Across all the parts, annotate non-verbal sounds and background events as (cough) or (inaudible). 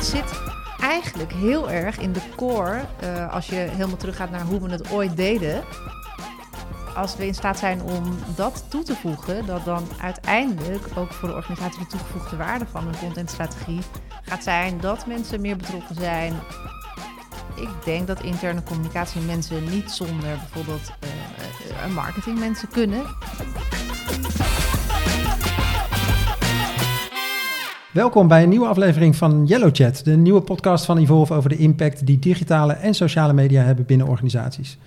het zit eigenlijk heel erg in de core, uh, als je helemaal teruggaat naar hoe we het ooit deden. Als we in staat zijn om dat toe te voegen, dat dan uiteindelijk ook voor de organisatie de toegevoegde waarde van een contentstrategie gaat zijn dat mensen meer betrokken zijn. Ik denk dat interne communicatie mensen niet zonder bijvoorbeeld uh, marketingmensen kunnen. Welkom bij een nieuwe aflevering van Yellow Chat, de nieuwe podcast van Evolve over de impact die digitale en sociale media hebben binnen organisaties.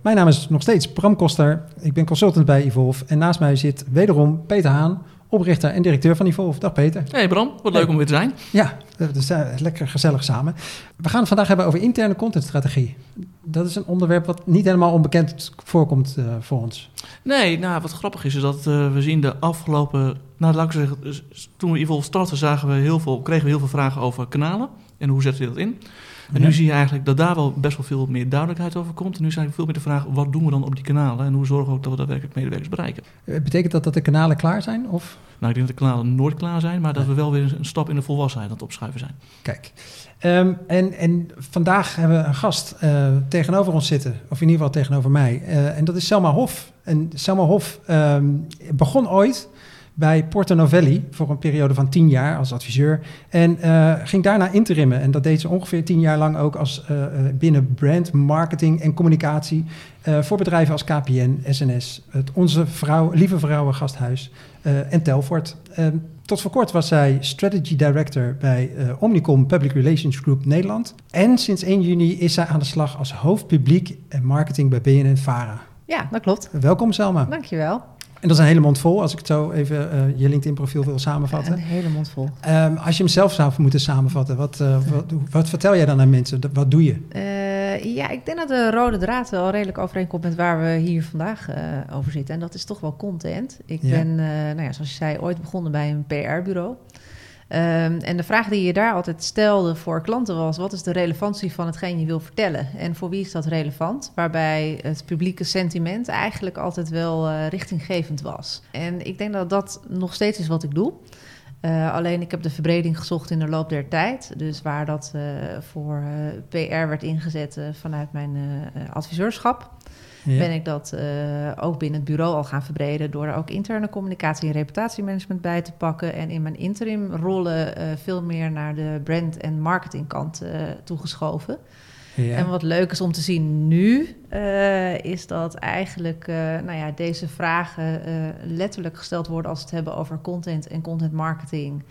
Mijn naam is nog steeds Bram Koster, ik ben consultant bij Evolve en naast mij zit wederom Peter Haan, oprichter en directeur van Evolve. Dag Peter. Hey Bram, wat leuk om weer te zijn. Ja, uh, lekker gezellig samen. We gaan het vandaag hebben over interne contentstrategie. Dat is een onderwerp wat niet helemaal onbekend voorkomt uh, voor ons. Nee, nou wat grappig is, is dat uh, we zien de afgelopen... Nou, laat ik zeggen, toen we Evolve starten zagen we heel veel, kregen we heel veel vragen over kanalen. En hoe zetten we dat in? En nu zie je eigenlijk dat daar wel best wel veel meer duidelijkheid over komt. En nu zijn veel meer de vraag, wat doen we dan op die kanalen? En hoe zorgen we ook dat we daadwerkelijk medewerkers bereiken? Betekent dat dat de kanalen klaar zijn? Of? Nou, ik denk dat de kanalen nooit klaar zijn, maar dat we wel weer een stap in de volwassenheid aan het opschuiven zijn. Kijk, um, en, en vandaag hebben we een gast uh, tegenover ons zitten, of in ieder geval tegenover mij. Uh, en dat is Selma Hof. En Selma Hof um, begon ooit bij Porto Novelli voor een periode van tien jaar als adviseur. En uh, ging daarna interimmen. En dat deed ze ongeveer tien jaar lang ook als, uh, binnen brand, marketing en communicatie. Uh, voor bedrijven als KPN, SNS, het Onze Vrouw, Lieve Vrouwen Gasthuis en Telfort. Ehm, tot voor kort was zij Strategy Director bij Omnicom Public Relations Group Nederland. En sinds 1 juni is zij aan de slag als hoofdpubliek en marketing bij BNN-Vara. Ja, dat klopt. Welkom Selma. Dankjewel. En dat is een hele mond vol, als ik het zo even uh, je LinkedIn-profiel wil samenvatten. Een hele mond vol. Um, als je hem zelf zou moeten samenvatten, wat, uh, wat, wat, vertel jij dan aan mensen? Wat doe je? Uh, ja, ik denk dat de rode draad wel redelijk overeenkomt met waar we hier vandaag over zitten. En dat is toch wel content. Ik ja. ben, nou ja, zoals je zei, ooit begonnen bij een PR-bureau. Um, en de vraag die je daar altijd stelde voor klanten was: wat is de relevantie van hetgeen je wil vertellen? En voor wie is dat relevant? Waarbij het publieke sentiment eigenlijk altijd wel uh, richtinggevend was. En ik denk dat dat nog steeds is wat ik doe. Uh, alleen ik heb de verbreding gezocht in de loop der tijd. Dus waar dat uh, voor PR werd ingezet vanuit mijn adviseurschap ja. ben ik dat uh, ook binnen het bureau al gaan verbreden door er ook interne communicatie en reputatiemanagement bij te pakken en in mijn interim rollen uh, veel meer naar de brand- en marketingkant uh, toegeschoven. Ja. En wat leuk is om te zien nu, is dat eigenlijk nou ja, deze vragen letterlijk gesteld worden als we het hebben over content en content marketing.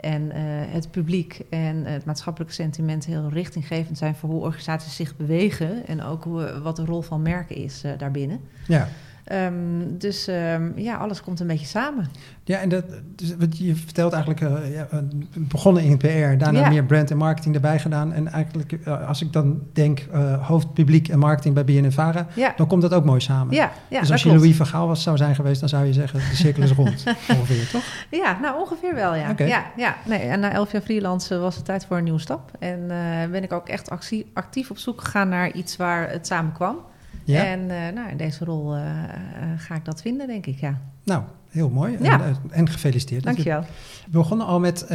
En uh, het publiek en het maatschappelijke sentiment heel richtinggevend zijn voor hoe organisaties zich bewegen. En ook hoe, wat de rol van merken is uh, daarbinnen. Ja. Um, dus um, ja, alles komt een beetje samen. Ja, en dat, dus, je vertelt eigenlijk, uh, ja, begonnen in PR, daarna ja. meer brand en marketing erbij gedaan. En eigenlijk, uh, als ik dan denk uh, hoofdpubliek en marketing bij BNNVARA, ja. dan komt dat ook mooi samen. Ja, ja, dus als je klopt. Louis van Gaal was, zou zijn geweest, dan zou je zeggen, de cirkel is rond, (laughs) ongeveer, toch? Ja, nou ongeveer wel, ja. Okay. ja, ja. Nee, en na elf jaar freelance was het tijd voor een nieuwe stap. En ben ik ook echt actie, actief op zoek gegaan naar iets waar het samen kwam. Ja. En uh, nou, in deze rol uh, uh, ga ik dat vinden, denk ik, ja. Nou, heel mooi. Ja. En, en gefeliciteerd. Dankjewel. We begonnen al met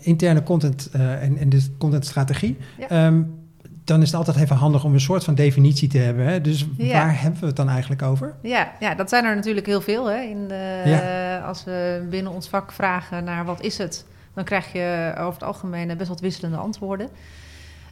interne content en, en de contentstrategie. Ja. Um, dan is het altijd even handig om een soort van definitie te hebben. Hè? Dus ja. waar hebben we het dan eigenlijk over? Ja, ja dat zijn er natuurlijk heel veel. Hè? In de, ja. Als we binnen ons vak vragen naar wat is het... dan krijg je over het algemeen best wat wisselende antwoorden.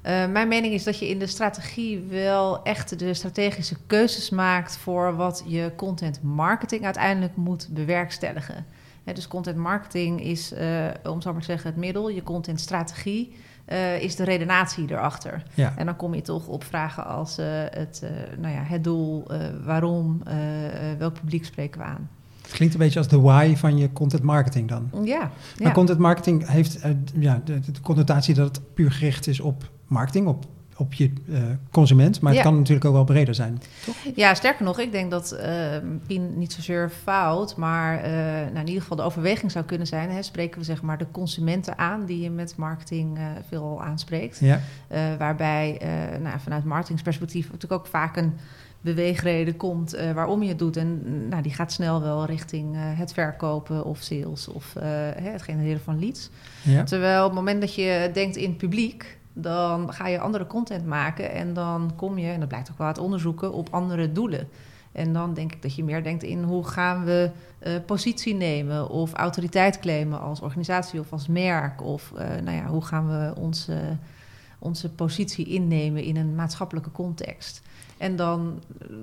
Uh, mijn mening is dat je in de strategie wel echt de strategische keuzes maakt voor wat je content marketing uiteindelijk moet bewerkstelligen. He, dus content marketing is, uh, om zo maar te zeggen, het middel. Je content strategie uh, is de redenatie erachter. Ja. En dan kom je toch op vragen als het, nou ja, het doel, waarom, welk publiek spreken we aan. Het klinkt een beetje als de why van je content marketing dan. Ja. Maar ja. content marketing heeft ja, de, de, connotatie dat het puur gericht is op marketing, op, op je uh, consument. Maar Ja. het kan natuurlijk ook wel breder zijn, toch? Ja, sterker nog, ik denk dat uh, Pien niet zozeer fout, maar uh, nou, in ieder geval de overweging zou kunnen zijn. Hè, spreken we zeg maar de consumenten aan die je met marketing uh, veel aanspreekt. Ja. waarbij nou, vanuit marketingsperspectief natuurlijk ook vaak een beweegreden komt uh, waarom je het doet. En nou, die gaat snel wel richting uh, het verkopen of sales of uh, het genereren van leads. Ja. Terwijl op het moment dat je denkt in publiek, dan ga je andere content maken en dan kom je, en dat blijkt ook wel uit onderzoeken, op andere doelen. En dan denk ik dat je meer denkt in hoe gaan we positie nemen of autoriteit claimen als organisatie of als merk. Of nou ja, hoe gaan we onze, onze positie innemen in een maatschappelijke context. En dan,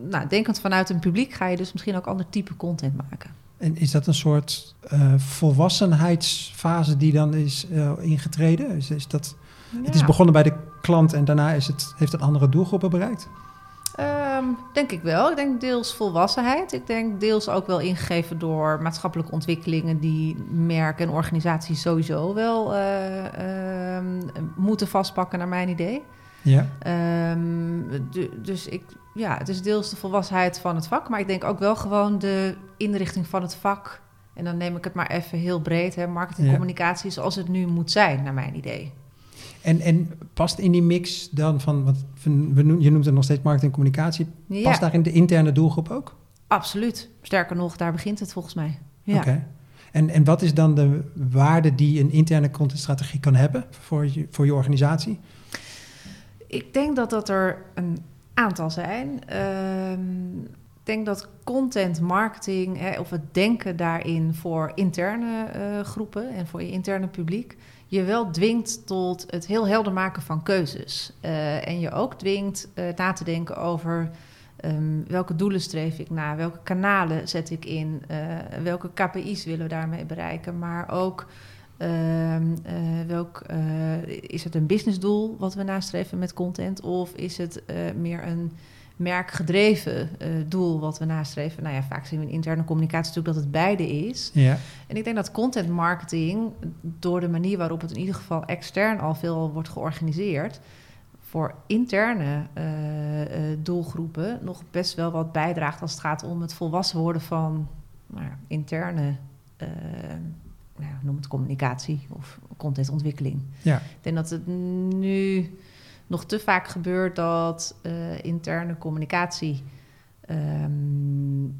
nou, denkend vanuit een publiek, ga je dus misschien ook ander type content maken. En is dat een soort volwassenheidsfase die dan is ingetreden? Is dat, Het is begonnen bij de klant en daarna is het, heeft het andere doelgroepen bereikt? Um, denk ik wel. Ik denk deels volwassenheid. Ik denk deels ook wel ingegeven door maatschappelijke ontwikkelingen die merken en organisaties sowieso wel uh, moeten vastpakken, naar mijn idee. Ja. Um, dus ik, ja, het is deels de volwassenheid van het vak, maar ik denk ook wel gewoon de inrichting van het vak. En dan neem ik het maar even heel breed, hè, marketing en communicatie zoals het nu moet zijn, naar mijn idee. En, en past in die mix dan van, wat we, je noemt het nog steeds marketing en communicatie, ja. past daarin de interne doelgroep ook? Absoluut. Sterker nog, daar begint het volgens mij. Ja. Oké. En, en wat is dan de waarde die een interne contentstrategie kan hebben voor je, voor je organisatie? Ik denk dat dat er een aantal zijn. Ehm, ik denk dat content marketing hè, of het denken daarin voor interne uh, groepen en voor je interne publiek je wel dwingt tot het heel helder maken van keuzes. Uh, en je ook dwingt uh, na te denken over um, welke doelen streef ik na, welke kanalen zet ik in, welke KPI's willen we daarmee bereiken, maar ook Ehm, eh, welk, is het een businessdoel wat we nastreven met content? Of is het meer een merkgedreven doel wat we nastreven? Nou ja, vaak zien we in interne communicatie natuurlijk dat het beide is. Ja. En ik denk dat content marketing, door de manier waarop het in ieder geval extern al veel wordt georganiseerd, voor interne doelgroepen nog best wel wat bijdraagt als het gaat om het volwassen worden van nou ja, interne nou, noem het communicatie of contentontwikkeling. Ja. Ik denk dat het nu nog te vaak gebeurt dat uh, interne communicatie um,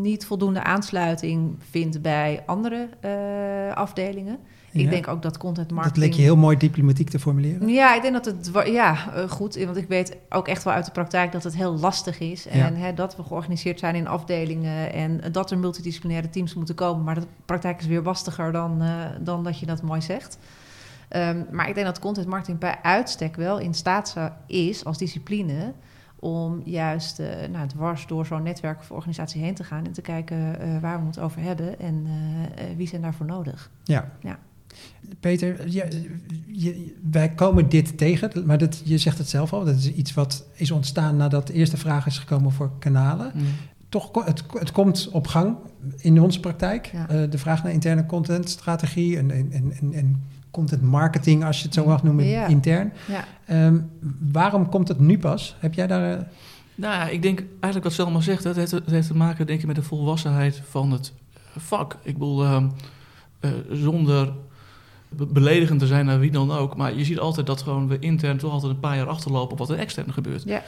niet voldoende aansluiting vindt bij andere uh, afdelingen. Ik denk ook dat content marketing... Dat leek je heel mooi diplomatiek te formuleren. Ja, ik denk dat het... Ja, uh, goed. Want ik weet ook echt wel uit de praktijk dat het heel lastig is. En hè, dat we georganiseerd zijn in afdelingen... en dat er multidisciplinaire teams moeten komen. Maar de praktijk is weer lastiger dan, uh, dan dat je dat mooi zegt. Um, maar ik denk dat content marketing bij uitstek wel in staat is als discipline om juist uh, nou, dwars door zo'n netwerk of organisatie heen te gaan en te kijken uh, waar we het over hebben en uh, wie zijn daarvoor nodig. Ja. ja. Peter, je, wij komen dit tegen, maar dat, je zegt het zelf al, dat is iets wat is ontstaan nadat de eerste vraag is gekomen voor kanalen. Mm. Toch, het, het komt op gang in onze praktijk. Ja. de vraag naar interne contentstrategie en, en, en, en content marketing, als je het zo mag noemen, intern. Ja. Um, waarom komt het nu pas? Heb jij daar... Uh... Nou ja, ik denk eigenlijk wat Selma zegt, het heeft, het heeft te maken denk ik, met de volwassenheid van het vak. Ik bedoel, uh, uh, zonder beledigend te zijn naar wie dan ook, maar je ziet altijd dat gewoon we intern toch altijd een paar jaar achterlopen op wat er extern gebeurt. Ja.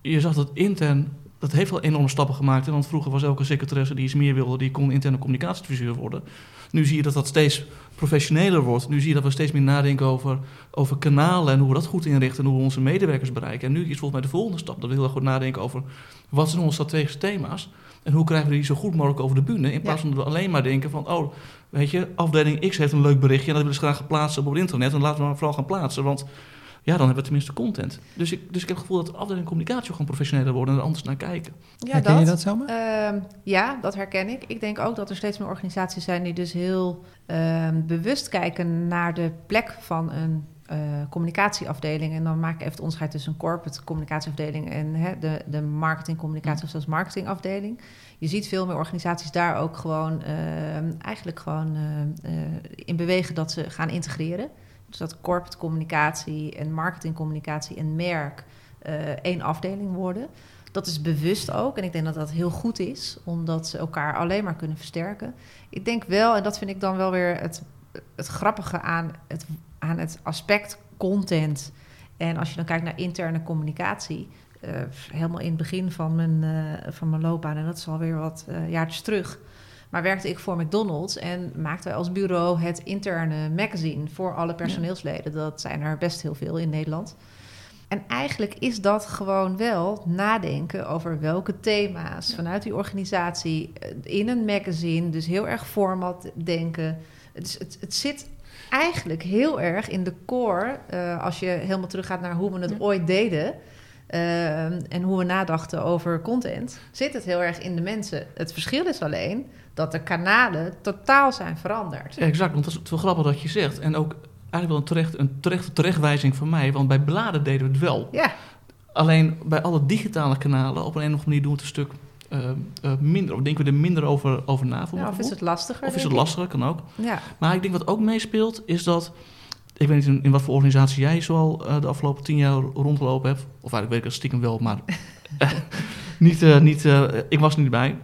Je zag dat intern dat heeft wel enorme stappen gemaakt. Want vroeger was elke secretaresse die iets meer wilde, die kon interne communicatieadviseur worden. Nu zie je dat dat steeds professioneler wordt. Nu zie je dat we steeds meer nadenken over, over kanalen en hoe we dat goed inrichten en hoe we onze medewerkers bereiken. En nu is volgens mij de volgende stap dat we heel erg goed nadenken over wat zijn onze strategische thema's en hoe krijgen we die zo goed mogelijk over de bühne. In plaats van dat we alleen maar denken van, oh, weet je, afdeling X heeft een leuk berichtje en dat willen ze graag plaatsen op het internet. En laten we maar vooral gaan plaatsen, want ja, dan hebben we tenminste content. Dus ik, dus ik heb het gevoel dat de afdeling communicatie gewoon professioneler worden en er anders naar kijken. Ja, herken dat, je dat zomaar? Uh, ja, dat herken ik. Ik denk ook dat er steeds meer organisaties zijn die dus heel uh, bewust kijken naar de plek van een uh, communicatieafdeling. En dan maak ik even het onderscheid tussen een corporate communicatieafdeling en hè, de, de marketing communicatie of zelfs marketingafdeling. Je ziet veel meer organisaties daar ook gewoon ehm, eigenlijk gewoon eh, eh, in bewegen dat ze gaan integreren. Dus dat corporate communicatie en marketingcommunicatie en merk uh, één afdeling worden. Dat is bewust ook. En ik denk dat dat heel goed is, omdat ze elkaar alleen maar kunnen versterken. Ik denk wel, en dat vind ik dan wel weer het, het grappige aan het, aan het aspect content. En als je dan kijkt naar interne communicatie. helemaal in het begin van mijn, van mijn loopbaan, en dat is alweer wat jaartjes terug, maar werkte ik voor McDonald's en maakten wij als bureau het interne magazine voor alle personeelsleden. Dat zijn er best heel veel in Nederland. En eigenlijk is dat gewoon wel nadenken over welke thema's vanuit die organisatie in een magazine, dus heel erg format denken. Het, het, het zit eigenlijk heel erg in de core, uh, als je helemaal teruggaat naar hoe we het ooit deden. Uh, en hoe we nadachten over content, zit het heel erg in de mensen. Het verschil is alleen dat de kanalen totaal zijn veranderd. Ja, exact, want dat is wel grappig dat je zegt. En ook eigenlijk wel een, terecht, een terechte terechtwijzing van mij, want bij bladen deden we het wel. Ja. Alleen bij alle digitale kanalen op een of andere manier doen we het een stuk uh, uh, minder. Of denken we er minder over, over na? Ja, of is het lastiger? Of is het lastiger, kan ook. Ja. Maar ik denk wat ook meespeelt, is dat... Ik weet niet in, wat voor organisatie jij zoal uh, de afgelopen tien jaar rondgelopen hebt. Of eigenlijk weet ik het stiekem wel, maar (laughs) niet, niet, ik was er niet bij.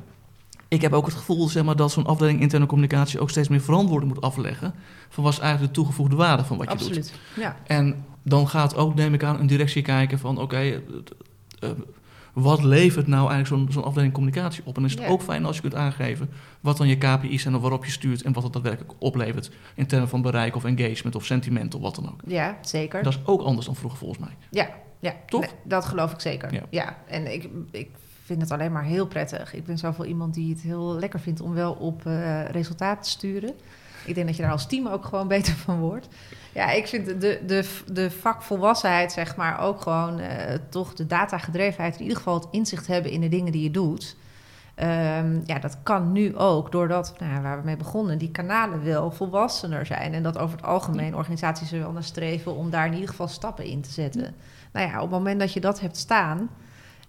Ik heb ook het gevoel zeg maar, dat zo'n afdeling interne communicatie ook steeds meer verantwoording moet afleggen. Van wat is eigenlijk de toegevoegde waarde van wat je Absoluut. doet. Ja. En dan gaat ook, neem ik aan, een directie kijken van oké, wat levert nou eigenlijk zo'n zo'n afdeling communicatie op? En is het ook fijn als je kunt aangeven wat dan je KPI's zijn of waarop je stuurt en wat het daadwerkelijk oplevert in termen van bereik of engagement of sentiment of wat dan ook. Ja, zeker. Dat is ook anders dan vroeger volgens mij. Ja, ja. Toch? Nee, dat geloof ik zeker. Ja. ja. En ik, ik vind het alleen maar heel prettig. Ik ben zoveel iemand die het heel lekker vindt om wel op uh, resultaat te sturen. Ik denk dat je daar als team ook gewoon beter van wordt. Ja, ik vind de, de, de vakvolwassenheid, zeg maar, ook gewoon uh, toch de datagedrevenheid, in ieder geval het inzicht hebben in de dingen die je doet. Um, ja, dat kan nu ook doordat, nou, waar we mee begonnen, die kanalen wel volwassener zijn. En dat over het algemeen organisaties er wel naar streven om daar in ieder geval stappen in te zetten. Nou ja, op het moment dat je dat hebt staan,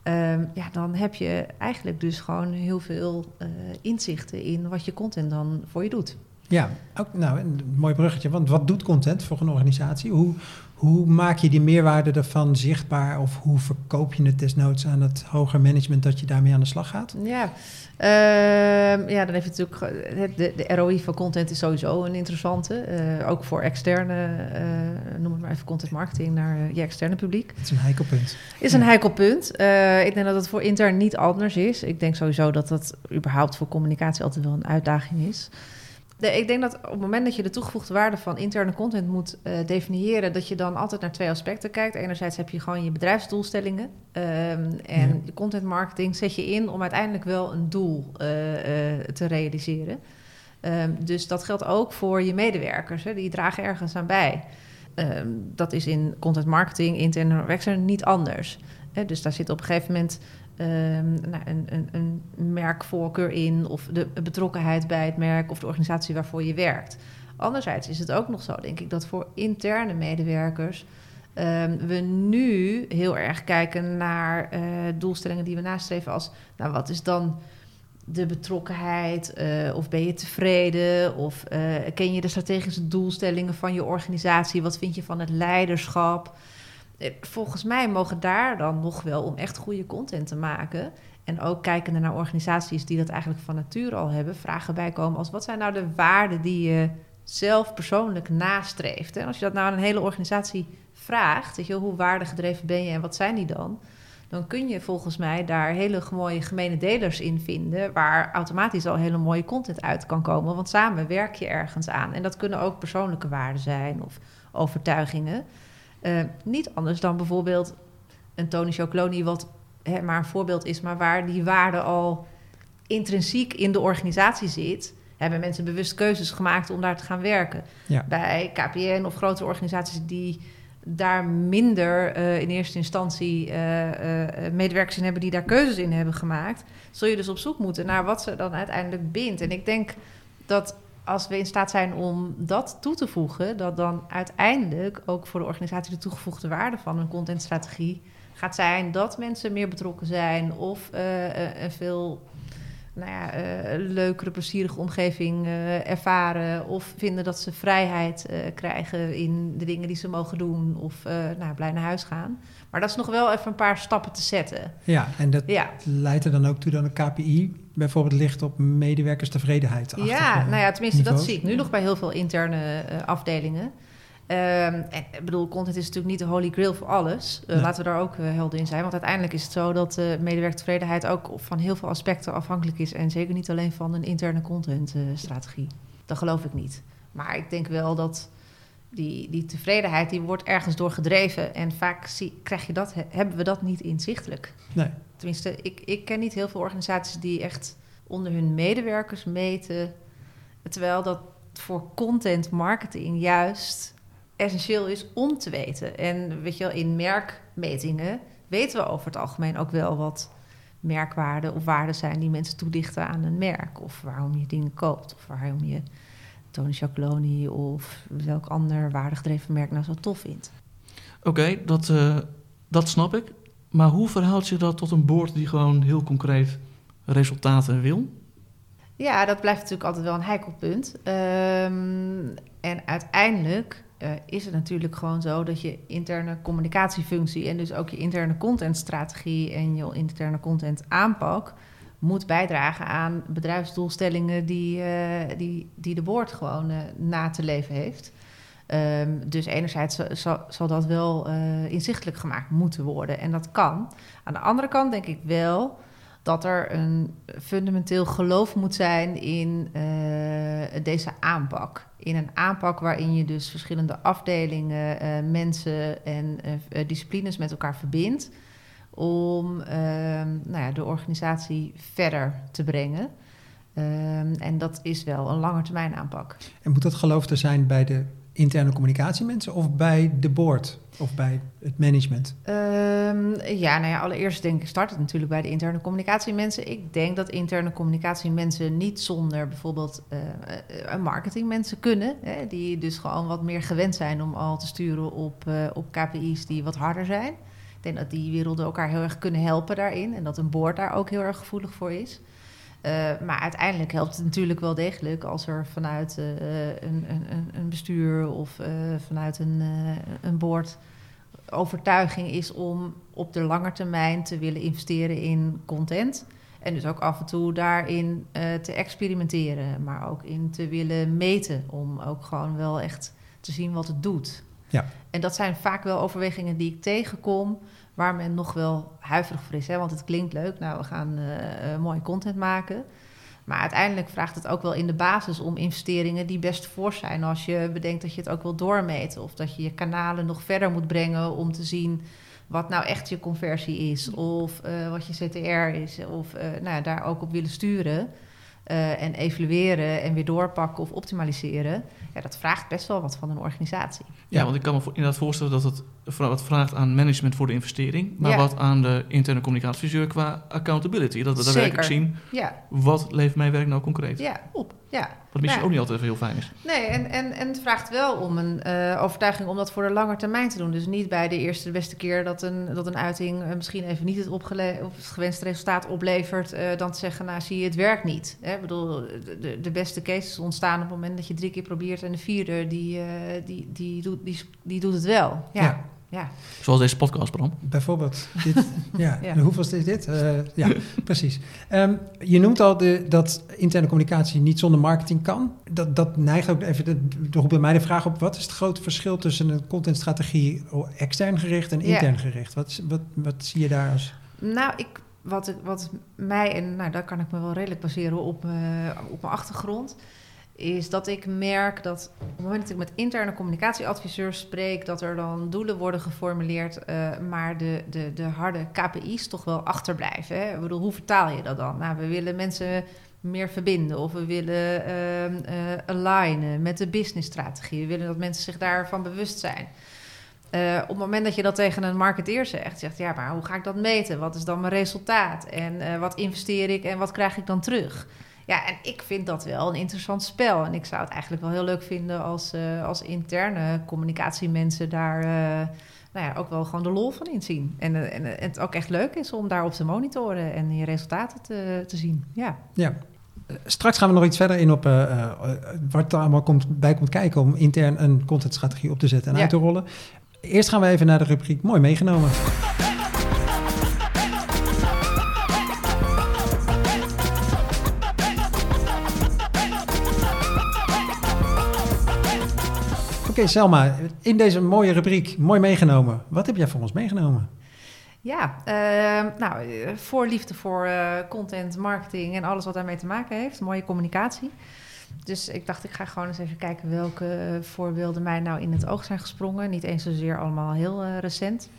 um, ja, dan heb je eigenlijk dus gewoon heel veel uh, inzichten in wat je content dan voor je doet. Ja, ook, nou, een mooi bruggetje. Want wat doet content voor een organisatie? Hoe, hoe maak je die meerwaarde ervan zichtbaar? Of hoe verkoop je het desnoods aan het hoger management dat je daarmee aan de slag gaat? Ja, uh, ja dan heeft natuurlijk de, de ROI van content is sowieso een interessante. Uh, ook voor externe, uh, noem het maar even content marketing naar je externe publiek. Het is een heikel punt. Is een heikel punt. ik denk dat het voor intern niet anders is. Ik denk sowieso dat dat überhaupt voor communicatie altijd wel een uitdaging is. Ik denk dat op het moment dat je de toegevoegde waarde van interne content moet uh, definiëren, dat je dan altijd naar twee aspecten kijkt. Enerzijds heb je gewoon je bedrijfsdoelstellingen. Um, en ja. content marketing zet je in om uiteindelijk wel een doel uh, uh, te realiseren. Um, dus dat geldt ook voor je medewerkers. Hè, die dragen ergens aan bij. Um, dat is in content marketing, interne niet anders. Hè, dus daar zit op een gegeven moment nou, een, een, een, merkvoorkeur in of de betrokkenheid bij het merk of de organisatie waarvoor je werkt. Anderzijds is het ook nog zo, denk ik, dat voor interne medewerkers um, we nu heel erg kijken naar uh, doelstellingen die we nastreven als, nou, wat is dan de betrokkenheid? Uh, of ben je tevreden? Of uh, ken je de strategische doelstellingen van je organisatie? Wat vind je van het leiderschap? Volgens mij mogen daar dan nog wel om echt goede content te maken. En ook kijkende naar organisaties die dat eigenlijk van nature al hebben, vragen bijkomen als wat zijn nou de waarden die je zelf persoonlijk nastreeft. En als je dat nou aan een hele organisatie vraagt, weet je, hoe waardegedreven ben je en wat zijn die dan? Dan kun je volgens mij daar hele mooie gemene delers in vinden, waar automatisch al hele mooie content uit kan komen. Want samen werk je ergens aan. En dat kunnen ook persoonlijke waarden zijn of overtuigingen. Uh, niet anders dan bijvoorbeeld een Tony Chocoloni, wat hè, maar een voorbeeld is, maar waar die waarde al intrinsiek in de organisatie zit, hebben mensen bewust keuzes gemaakt om daar te gaan werken. Ja. Bij KPN of grotere organisaties die daar minder uh, in eerste instantie uh, medewerkers in hebben die daar keuzes in hebben gemaakt, zul je dus op zoek moeten naar wat ze dan uiteindelijk bindt. En ik denk dat als we in staat zijn om dat toe te voegen, dat dan uiteindelijk ook voor de organisatie de toegevoegde waarde van een contentstrategie gaat zijn dat mensen meer betrokken zijn of uh, een veel nou ja, uh, leukere, plezierige omgeving uh, ervaren. Of vinden dat ze vrijheid krijgen in de dingen die ze mogen doen. Of nou, blij naar huis gaan. Maar dat is nog wel even een paar stappen te zetten. Ja, en dat ja. leidt er dan ook toe dat een KPI bijvoorbeeld ligt op medewerkerstevredenheid. Ja, nou ja, tenminste, dat zie ik nu nog bij heel veel interne afdelingen. Ehm, en ik bedoel, content is natuurlijk niet de holy grail voor alles. Uh, Laten we daar ook helder in zijn. Want uiteindelijk is het zo dat medewerkertevredenheid ook van heel veel aspecten afhankelijk is. En zeker niet alleen van een interne contentstrategie. dat geloof ik niet. Maar ik denk wel dat die, die tevredenheid, die wordt ergens door gedreven. En vaak zie, krijg je dat, hebben we dat niet inzichtelijk. Nee. Tenminste, ik, ik ken niet heel veel organisaties die echt onder hun medewerkers meten. Terwijl dat voor content marketing juist essentieel is om te weten. En weet je wel, in merkmetingen weten we over het algemeen ook wel wat merkwaarden of waarden zijn die mensen toedichten aan een merk. Of waarom je dingen koopt. Of waarom je Tony Chocoloni of welk ander waardegedreven merk nou zo tof vindt. Oké, dat, uh, dat snap ik. Maar hoe verhoudt zich dat tot een board die gewoon heel concreet resultaten wil? Ja, dat blijft natuurlijk altijd wel een heikel punt. Um, en uiteindelijk uh, is het natuurlijk gewoon zo dat je interne communicatiefunctie en dus ook je interne contentstrategie en je interne content aanpak moet bijdragen aan bedrijfsdoelstellingen die, uh, die, die de board gewoon uh, na te leven heeft. Um, dus enerzijds zal, dat wel inzichtelijk gemaakt moeten worden en dat kan. Aan de andere kant denk ik wel dat er een fundamenteel geloof moet zijn in deze aanpak. In een aanpak waarin je dus verschillende afdelingen, mensen en disciplines met elkaar verbindt. Om ehm, nou ja, de organisatie verder te brengen. Um, en dat is wel een langetermijn aanpak. En moet dat geloof er zijn bij de interne communicatiemensen of bij de board of bij het management? Um, ja, nou ja, allereerst denk ik start het natuurlijk bij de interne communicatiemensen. Ik denk dat interne communicatiemensen niet zonder bijvoorbeeld uh, marketingmensen kunnen. Hè, die dus gewoon wat meer gewend zijn om al te sturen op, uh, op KPI's die wat harder zijn. Ik denk dat die werelden elkaar heel erg kunnen helpen daarin. En dat een board daar ook heel erg gevoelig voor is. Uh, maar uiteindelijk helpt het natuurlijk wel degelijk als er vanuit uh, een, een, een, bestuur of uh, vanuit een, een board overtuiging is om op de lange termijn te willen investeren in content. En dus ook af en toe daarin te experimenteren, maar ook in te willen meten. Om ook gewoon wel echt te zien wat het doet. Ja. En dat zijn vaak wel overwegingen die ik tegenkom waar men nog wel huiverig voor is. Hè? Want het klinkt leuk, nou, we gaan uh, mooie content maken. Maar uiteindelijk vraagt het ook wel in de basis om investeringen die best voor zijn. Als je bedenkt dat je het ook wil doormeten. Of dat je je kanalen nog verder moet brengen om te zien wat nou echt je conversie is. Of uh, wat je CTR is. Of nou daar ook op willen sturen. En evalueren en weer doorpakken of optimaliseren. Ja, dat vraagt best wel wat van een organisatie. Ja, want ik kan me inderdaad voorstellen dat het wat vraagt aan management voor de investering, maar ja. wat aan de interne communicatiezeur qua accountability. Dat we daadwerkelijk zien, ja. wat levert mijn werk nou concreet ja. op. Ja. Wat misschien ook niet altijd heel fijn is. Nee, en, en, en het vraagt wel om een uh, overtuiging om dat voor de lange termijn te doen. Dus niet bij de eerste de beste keer dat een, dat een uiting uh, misschien even niet het, of het gewenste resultaat oplevert, uh, dan te zeggen, nou zie je, het werkt niet. Hè? Ik bedoel, de, de beste cases ontstaan op het moment dat je drie keer probeert en de vierde, die, die, die, doet, die, die doet het wel. ja. ja. Ja. Zoals deze podcast, Bram. Bijvoorbeeld. Dit, (laughs) ja. ja. Hoeveel is dit? Uh, ja, precies. Um, je noemt al de, dat interne communicatie niet zonder marketing kan. Dat, dat neigt ook even, de, roept bij mij de vraag op... wat is het grote verschil tussen een contentstrategie extern gericht en intern ja. gericht? Wat, wat, wat zie je daar als... Nou, ik, wat, wat mij, en nou, daar kan ik me wel redelijk baseren op, uh, op mijn achtergrond is dat ik merk dat op het moment dat ik met interne communicatieadviseurs spreek, dat er dan doelen worden geformuleerd, uh, maar de, de, de harde KPI's toch wel achterblijven. Hè? Ik bedoel, hoe vertaal je dat dan? Nou, we willen mensen meer verbinden of we willen uh, uh, alignen met de businessstrategie. We willen dat mensen zich daarvan bewust zijn. Uh, op het moment dat je dat tegen een marketeer zegt, zegt ja, maar hoe ga ik dat meten? Wat is dan mijn resultaat? En wat investeer ik en wat krijg ik dan terug? Ja, en ik vind dat wel een interessant spel. En ik zou het eigenlijk wel heel leuk vinden als, uh, als interne communicatiemensen daar uh, nou ja, ook wel gewoon de lol van inzien. En, uh, en, het ook echt leuk is om daarop te monitoren en je resultaten te, te zien. Ja. ja. Straks gaan we nog iets verder in op wat er allemaal komt, bij komt kijken om intern een contentstrategie op te zetten en ja. uit te rollen. Eerst gaan we even naar de rubriek Mooi meegenomen. Oké, Selma, in deze mooie rubriek, mooi meegenomen. Wat heb jij voor ons meegenomen? Ja, uh, nou, voor liefde voor uh, content, marketing en alles wat daarmee te maken heeft. Mooie communicatie. Dus ik dacht, ik ga gewoon eens even kijken welke voorbeelden mij nou in het oog zijn gesprongen. Niet eens zozeer allemaal heel uh, recent.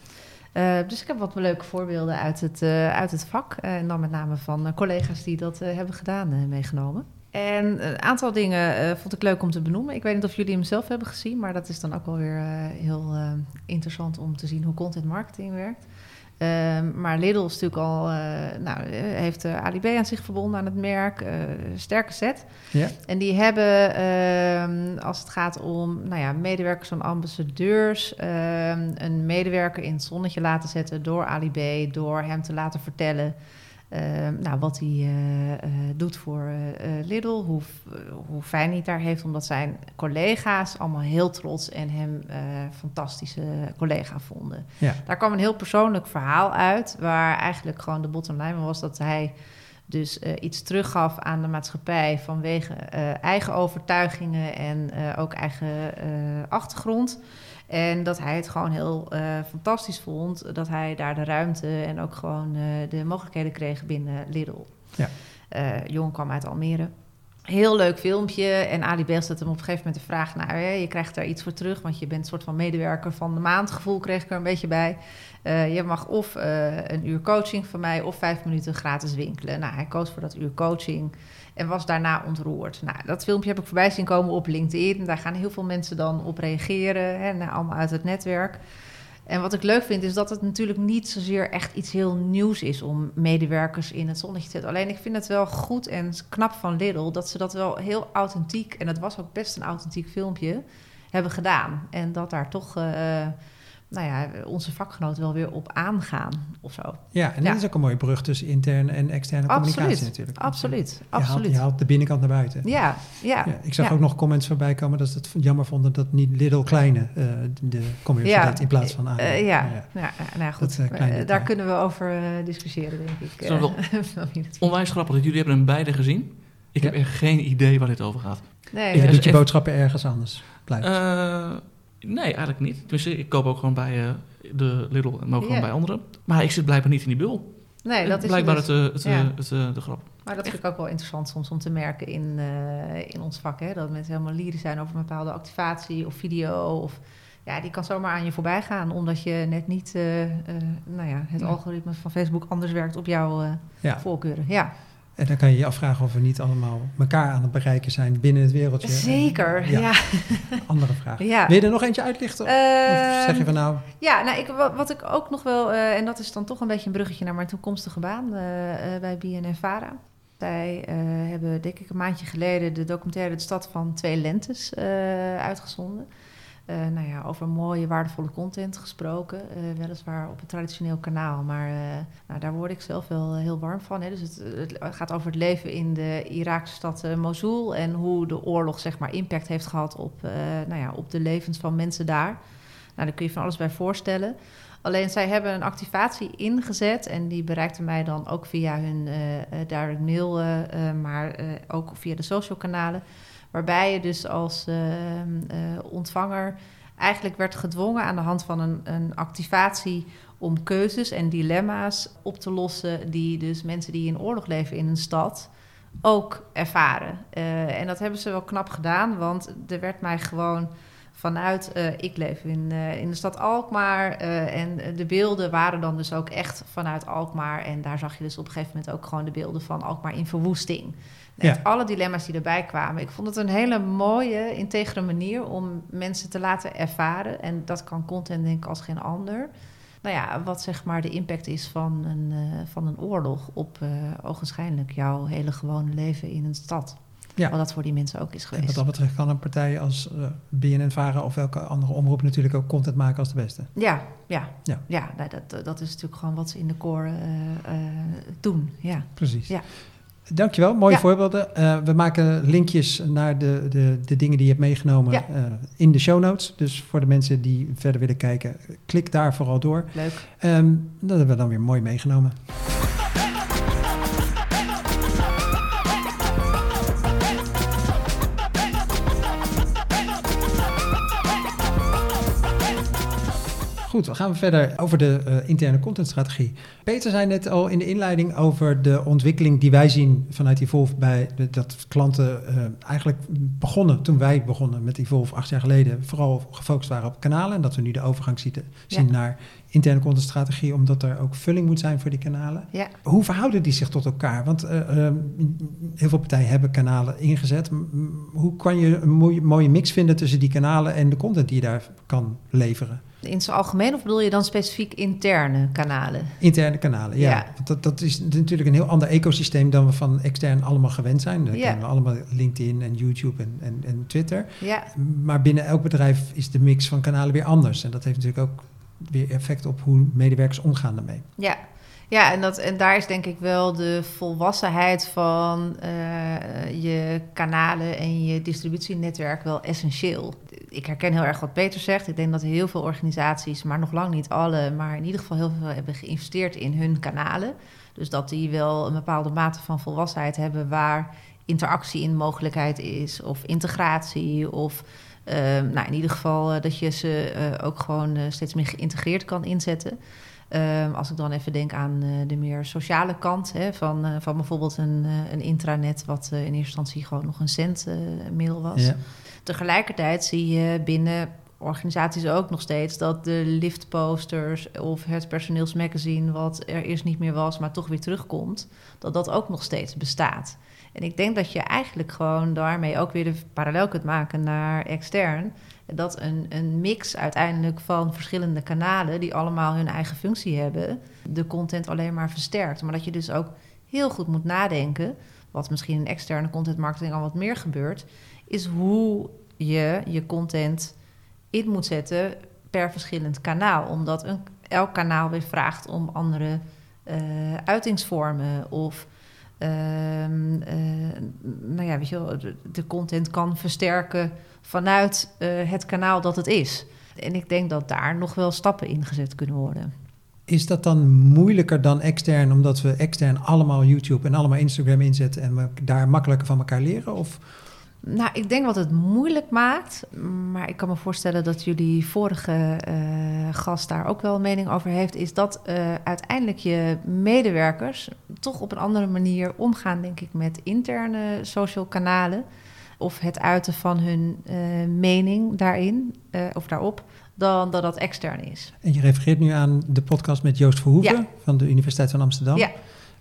Uh, dus ik heb wat leuke voorbeelden uit het, uit het vak. en dan met name van collega's die dat hebben gedaan, meegenomen. En een aantal dingen vond ik leuk om te benoemen. Ik weet niet of jullie hem zelf hebben gezien, maar dat is dan ook wel weer heel interessant om te zien hoe content marketing werkt. Um, maar Lidl is natuurlijk al, nou, heeft uh, Ali B aan zich verbonden aan het merk. Sterke set. Ja. En die hebben, ehm, als het gaat om nou ja, medewerkers van ambassadeurs, ehm, een medewerker in het zonnetje laten zetten door Ali B, door hem te laten vertellen Ehm, nou, wat hij uh, uh, doet voor uh, Lidl, hoe, hoe fijn hij het daar heeft, omdat zijn collega's allemaal heel trots en hem fantastische collega vonden. Ja. Daar kwam een heel persoonlijk verhaal uit, waar eigenlijk gewoon de bottom line was dat hij dus iets teruggaf aan de maatschappij vanwege eigen overtuigingen en ook eigen achtergrond. En dat hij het gewoon heel uh, fantastisch vond dat hij daar de ruimte en ook gewoon uh, de mogelijkheden kreeg binnen Lidl. Ja. Uh, jongen kwam uit Almere. Heel leuk filmpje. En Ali Bel zette hem op een gegeven moment de vraag: Nou, hè, je krijgt daar iets voor terug, want je bent een soort van medewerker van de maand. Gevoel kreeg ik er een beetje bij. je mag of een uur coaching van mij of vijf minuten gratis winkelen. Nou, hij koos voor dat uur coaching. En was daarna ontroerd. Nou, dat filmpje heb ik voorbij zien komen op LinkedIn. Daar gaan heel veel mensen dan op reageren. Hè, allemaal uit het netwerk. En wat ik leuk vind is dat het natuurlijk niet zozeer echt iets heel nieuws is om medewerkers in het zonnetje te zetten. Alleen ik vind het wel goed en knap van Lidl dat ze dat wel heel authentiek, en dat was ook best een authentiek filmpje, hebben gedaan. En dat daar toch. Uh, nou ja, onze vakgenoten wel weer op aangaan of zo. Ja, en dat is ook een mooie brug tussen interne en externe communicatie natuurlijk. Absoluut, je absoluut. Haalt, je haalt de binnenkant naar buiten. Ja, ja. ja ik zag ook nog comments voorbij komen dat ze het jammer vonden dat niet Little Kleine uh, de community in plaats van aan. Uh, ja, ja. nou goed. Dat, uh, daar kunnen we over discussiëren, denk ik. Zo wel (laughs) onwijs grappig dat jullie hebben hem beide gezien. Ik heb echt geen idee waar dit over gaat. Nee, je doet je boodschappen ergens anders. Blijft. Nee, eigenlijk niet. Tenminste, ik koop ook gewoon bij uh, de Lidl en ook gewoon bij anderen. Maar ik zit blijkbaar niet in die bul. Nee, dat is blijkbaar dus, het, het, ja. het, het, de grap. Maar dat vind ik ook wel interessant soms om te merken in, uh, in ons vak. Hè? Dat mensen helemaal lyrisch zijn over een bepaalde activatie of video. Of, ja, die kan zomaar aan je voorbij gaan. Omdat je net niet uh, nou ja, het algoritme van Facebook anders werkt op jouw voorkeuren. Ja. En dan kan je je afvragen of we niet allemaal elkaar aan het bereiken zijn binnen het wereldje. Zeker, ja. (laughs) Andere vraag. Ja. Wil je er nog eentje uitlichten? Uh, of zeg je van nou... Ja, nou, ik, wat, ik ook nog wel... Uh, en dat is dan toch een beetje een bruggetje naar mijn toekomstige baan uh, bij BNN-Vara. Zij hebben, denk ik, een maandje geleden de documentaire De Stad van Twee Lentes uitgezonden. Uh, nou ja, over mooie, waardevolle content gesproken. Uh, weliswaar op een traditioneel kanaal. Maar uh, nou, daar word ik zelf wel heel warm van. Hè. Dus het, het, gaat over het leven in de Iraakse stad Mosul. En hoe de oorlog zeg maar, impact heeft gehad op, nou ja, op de levens van mensen daar. Nou, daar kun je van alles bij voorstellen. Alleen zij hebben een activatie ingezet. En die bereikte mij dan ook via hun direct mail. maar ook via de social kanalen Waarbij je dus als uh, ontvanger eigenlijk werd gedwongen aan de hand van een, een, activatie om keuzes en dilemma's op te lossen die dus mensen die in oorlog leven in een stad ook ervaren. Uh, en dat hebben ze wel knap gedaan, want er werd mij gewoon vanuit, uh, ik leef in, in de stad Alkmaar en de beelden waren dan dus ook echt vanuit Alkmaar en daar zag je dus op een gegeven moment ook gewoon de beelden van Alkmaar in verwoesting. Met alle dilemma's die erbij kwamen. Ik vond het een hele mooie, integere manier om mensen te laten ervaren. En dat kan content denk ik als geen ander. Nou ja, wat zeg maar de impact is van een, uh, van een oorlog op uh, ogenschijnlijk jouw hele gewone leven in een stad. Ja. Wat dat voor die mensen ook is geweest. En wat dat betreft kan een partij als uh, eh, BNN-Vara of welke andere omroep natuurlijk ook content maken als de beste. Ja, ja, ja. ja nou, dat, dat is natuurlijk gewoon wat ze in de core doen. Ja. Precies. Ja. Dankjewel, mooie voorbeelden. Uh, we maken linkjes naar de, de, de dingen die je hebt meegenomen uh, in de show notes. Dus voor de mensen die verder willen kijken, klik daar vooral door. Leuk. Um, dat hebben we dan weer mooi meegenomen. Goed, dan gaan we verder over de uh, interne contentstrategie. Peter zei net al in de inleiding over de ontwikkeling die wij zien vanuit Evolve bij de, dat klanten uh, eigenlijk begonnen toen wij begonnen met Evolve acht jaar geleden, vooral gefocust waren op kanalen en dat we nu de overgang zien, zien ja. naar interne contentstrategie, omdat er ook vulling moet zijn voor die kanalen. Ja. Hoe verhouden die zich tot elkaar? Want uh, heel veel partijen hebben kanalen ingezet. Hoe kan je een mooie, mooie mix vinden tussen die kanalen en de content die je daar kan leveren? In zijn algemeen of bedoel je dan specifiek interne kanalen? Interne kanalen, ja. ja. Want dat, dat is natuurlijk een heel ander ecosysteem dan we van extern allemaal gewend zijn. Dan ja. kennen we allemaal LinkedIn en YouTube en, en, en Twitter. Ja. Maar binnen elk bedrijf is de mix van kanalen weer anders. En dat heeft natuurlijk ook weer effect op hoe medewerkers omgaan daarmee. Ja, ja, en, dat, en daar is denk ik wel de volwassenheid van uh, je kanalen en je distributienetwerk wel essentieel. Ik herken heel erg wat Peter zegt. Ik denk dat heel veel organisaties, maar nog lang niet alle, maar in ieder geval heel veel hebben geïnvesteerd in hun kanalen. Dus dat die wel een bepaalde mate van volwassenheid hebben waar interactie in mogelijkheid is, of integratie, of uh, nou, in ieder geval uh, dat je ze ook gewoon steeds meer geïntegreerd kan inzetten. Ehm, als ik dan even denk aan de meer sociale kant hè, van, van bijvoorbeeld een, een intranet, wat in eerste instantie gewoon nog een centmiddel was. Ja. Tegelijkertijd zie je binnen organisaties ook nog steeds dat de liftposters of het personeelsmagazine, wat er eerst niet meer was, maar toch weer terugkomt, dat dat ook nog steeds bestaat. En ik denk dat je eigenlijk gewoon daarmee ook weer de parallel kunt maken naar extern. Dat een, een mix uiteindelijk van verschillende kanalen, die allemaal hun eigen functie hebben, de content alleen maar versterkt. Maar dat je dus ook heel goed moet nadenken, wat misschien in externe content marketing al wat meer gebeurt, is hoe je je content in moet zetten per verschillend kanaal. Omdat elk kanaal weer vraagt om andere uh, uitingsvormen of Ehm, eh, nou ja, weet je wel, de, content kan versterken vanuit eh, het kanaal dat het is. En ik denk dat daar nog wel stappen in gezet kunnen worden. Is dat dan moeilijker dan extern, omdat we extern allemaal YouTube en allemaal Instagram inzetten en we daar makkelijker van elkaar leren? Of nou, ik denk wat het moeilijk maakt. Maar ik kan me voorstellen dat jullie vorige uh, gast daar ook wel een mening over heeft. Is dat uh, uiteindelijk je medewerkers toch op een andere manier omgaan, denk ik, met interne social kanalen. Of het uiten van hun uh, mening daarin of daarop. Dan dat dat extern is. En je refereert nu aan de podcast met Joost Verhoeven ja. van de Universiteit van Amsterdam. Ja.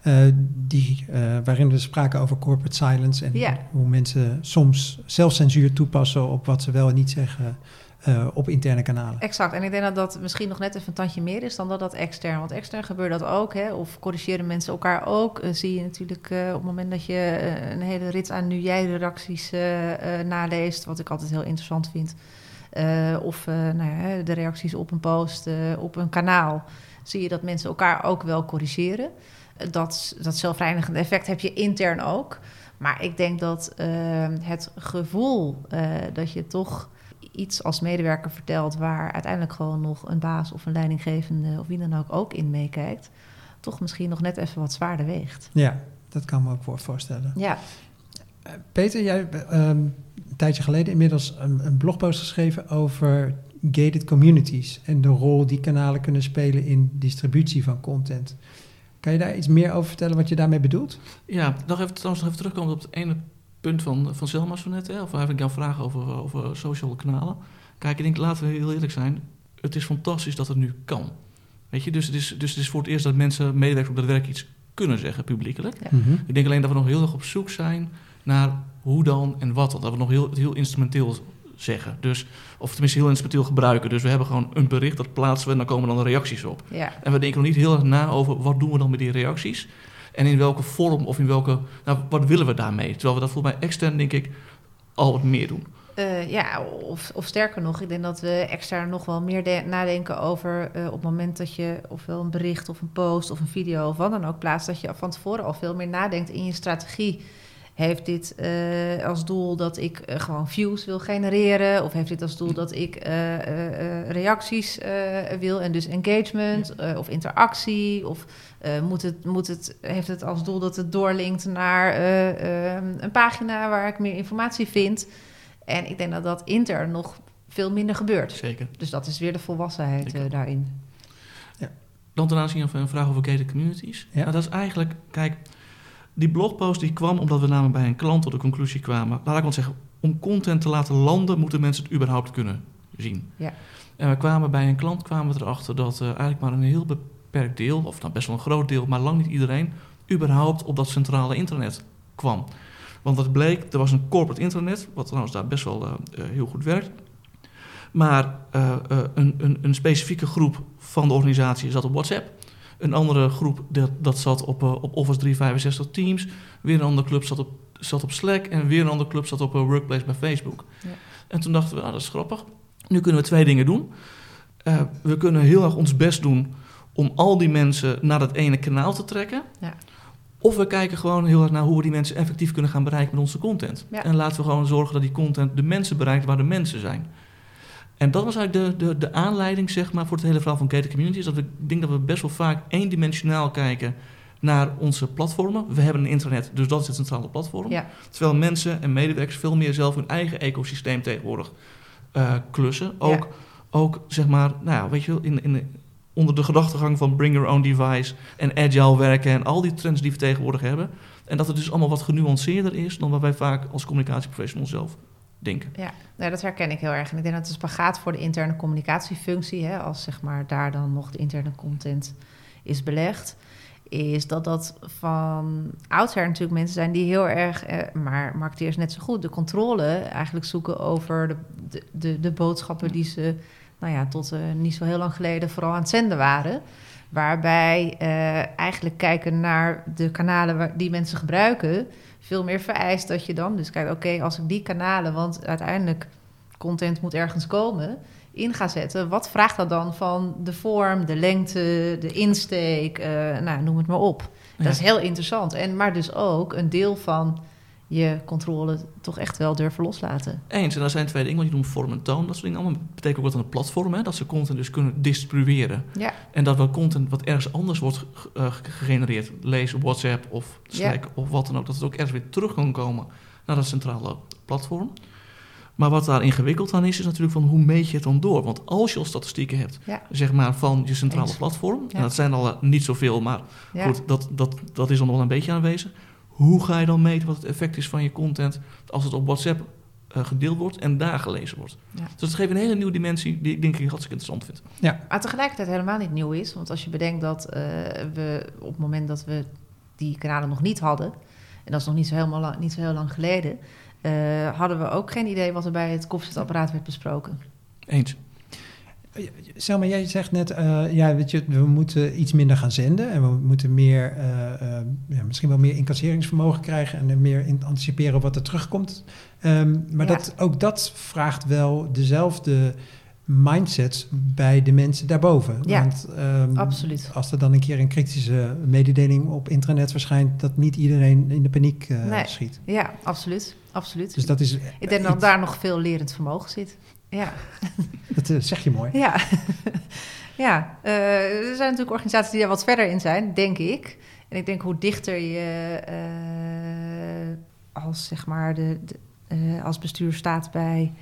Uh, die, uh, waarin we spraken over corporate silence en ja. hoe mensen soms zelfcensuur toepassen op wat ze wel en niet zeggen uh, op interne kanalen. Exact, en ik denk dat dat misschien nog net even een tandje meer is dan dat dat extern. Want extern gebeurt dat ook, hè? of corrigeren mensen elkaar ook. zie je natuurlijk op het moment dat je een hele rit aan nu jij redacties naleest, wat ik altijd heel interessant vind. of nou ja, de reacties op een post, op een kanaal, zie je dat mensen elkaar ook wel corrigeren dat, dat zelfreinigende effect heb je intern ook. Maar ik denk dat het gevoel dat je toch iets als medewerker vertelt waar uiteindelijk gewoon nog een baas of een leidinggevende of wie dan ook ook in meekijkt, toch misschien nog net even wat zwaarder weegt. Ja, dat kan me ook voorstellen. Ja. Peter, jij hebt um, een tijdje geleden inmiddels een, een blogpost geschreven over gated communities en de rol die kanalen kunnen spelen in distributie van content. Kan je daar iets meer over vertellen wat je daarmee bedoelt? Ja, nog even, trouwens nog even terugkomen op het ene punt van, van Selma zo net. Hè, of eigenlijk jouw vraag over, over social kanalen. Kijk, ik denk, laten we heel eerlijk zijn. Het is fantastisch dat het nu kan. Weet je, dus het is, dus het is voor het eerst dat mensen, medewerkers op dat werk iets kunnen zeggen publiekelijk. Ja. Mhm. Ik denk alleen dat we nog heel erg op zoek zijn naar hoe dan en wat dan. Dat we nog heel, heel instrumenteel zeggen. Dus, of tenminste heel instrumenteel gebruiken. Dus we hebben gewoon een bericht, dat plaatsen we en dan komen dan reacties op. Ja. En we denken nog niet heel erg na over wat doen we dan met die reacties. En in welke vorm of in welke, nou wat willen we daarmee? Terwijl we dat volgens mij extern denk ik al wat meer doen. Uh, ja, of, of sterker nog, ik denk dat we extern nog wel meer nadenken over uh, op het moment dat je ofwel een bericht of een post of een video of wat dan ook plaatst, dat je van tevoren al veel meer nadenkt in je strategie. Heeft dit uh, als doel dat ik uh, gewoon views wil genereren? Of heeft dit als doel dat ik uh, reacties wil en dus engagement of interactie? Of moet het, moet het, heeft het als doel dat het doorlinkt naar een pagina waar ik meer informatie vind? En ik denk dat dat intern nog veel minder gebeurt. Zeker. Dus dat is weer de volwassenheid uh, daarin. Dan ten aanzien van een vraag over gated communities. Ja. Nou, dat is eigenlijk, kijk, die blogpost die kwam omdat we namelijk bij een klant tot de conclusie kwamen. Laat ik wel zeggen, om content te laten landen moeten mensen het überhaupt kunnen zien. Ja. En we kwamen bij een klant kwamen we erachter dat uh, eigenlijk maar een heel beperkt deel, of nou best wel een groot deel, maar lang niet iedereen, überhaupt op dat centrale internet kwam. Want dat bleek, er was een corporate internet, wat trouwens daar best wel uh, uh, heel goed werkt. Maar uh, een, een, een, specifieke groep van de organisatie zat op WhatsApp. Een andere groep dat, dat zat op, uh, op Office 365 Teams. Weer een andere club zat op, zat op Slack. En weer een andere club zat op Workplace bij Facebook. Ja. En toen dachten we, ah, dat is grappig. Nu kunnen we twee dingen doen. Uh, we kunnen heel erg ons best doen om al die mensen naar dat ene kanaal te trekken. Ja. Of we kijken gewoon heel erg naar hoe we die mensen effectief kunnen gaan bereiken met onze content. Ja. En laten we gewoon zorgen dat die content de mensen bereikt waar de mensen zijn. En dat was eigenlijk de, de, de aanleiding zeg maar, voor het hele verhaal van gated communities. Dat we, ik denk dat we best wel vaak eendimensionaal kijken naar onze platformen. We hebben een internet, dus dat is het centrale platform. Ja. Terwijl mensen en medewerkers veel meer zelf hun eigen ecosysteem tegenwoordig uh, klussen. Ook, Ja. ook zeg maar, nou ja, weet je wel, in, in, onder de gedachtegang van bring your own device en agile werken en al die trends die we tegenwoordig hebben. En dat het dus allemaal wat genuanceerder is dan wat wij vaak als communicatieprofessional zelf Ja, nou, dat herken ik heel erg. En ik denk dat het spagaat voor de interne communicatiefunctie, hè, als zeg maar daar dan nog de interne content is belegd, is dat dat van oudsher natuurlijk mensen zijn die heel erg, eh, maar marketeers net zo goed, de controle eigenlijk zoeken over de, de, de, boodschappen die ze, nou ja, tot uh, niet zo heel lang geleden vooral aan het zenden waren. Waarbij uh, eigenlijk kijken naar de kanalen die mensen gebruiken veel meer vereist dat je dan dus kijkt, oké, okay, als ik die kanalen, want uiteindelijk content moet ergens komen, in ga zetten, wat vraagt dat dan van de vorm, de lengte, de insteek, uh, nou, noem het maar op. Ja. Dat is heel interessant. En, maar dus ook een deel van je controle toch echt wel durven loslaten. Eens, en daar zijn twee dingen, want je noemt vorm en toon. Dat soort dingen allemaal betekent ook wat aan een platform, hè, dat ze content dus kunnen distribueren. Ja. En dat wel content wat ergens anders wordt uh, gegenereerd, lees op WhatsApp of Slack ja. of wat dan ook, dat het ook ergens weer terug kan komen naar dat centrale platform. Maar wat daar ingewikkeld aan is, is natuurlijk van hoe meet je het dan door? Want als je al statistieken hebt, ja. zeg maar van je centrale Eens. platform, en dat zijn al uh, niet zoveel, maar goed, dat, dat, dat is dan nog wel een beetje aanwezig. Hoe ga je dan meten wat het effect is van je content als het op WhatsApp uh, gedeeld wordt en daar gelezen wordt? Ja. Dus dat geeft een hele nieuwe dimensie die ik denk ik hartstikke interessant vind. Maar tegelijkertijd helemaal niet nieuw is. Want als je bedenkt dat eh, we op het moment dat we die kanalen nog niet hadden, en dat is nog niet zo, helemaal lang, niet zo heel lang geleden, eh, hadden we ook geen idee wat er bij het koffiezetapparaat werd besproken. Eens. Selma, jij zegt net, uh, ja, weet je, we moeten iets minder gaan zenden en we moeten meer, uh, uh, ja, misschien wel meer incasseringsvermogen krijgen en meer in anticiperen wat er terugkomt. Um, maar Ja. dat, ook dat vraagt wel dezelfde mindset bij de mensen daarboven. Ja, Want um, absoluut. als er dan een keer een kritische mededeling op internet verschijnt, dat niet iedereen in de paniek Nee. schiet. Ja, absoluut. absoluut. Dus dat is. Ik denk dat daar nog veel lerend vermogen zit. Ja, (laughs) Dat uh, zeg je mooi. ja. (laughs) ja. Uh, er zijn natuurlijk organisaties die daar wat verder in zijn, denk ik. En ik denk hoe dichter je uh, als, zeg maar, de, de uh, als bestuur staat bij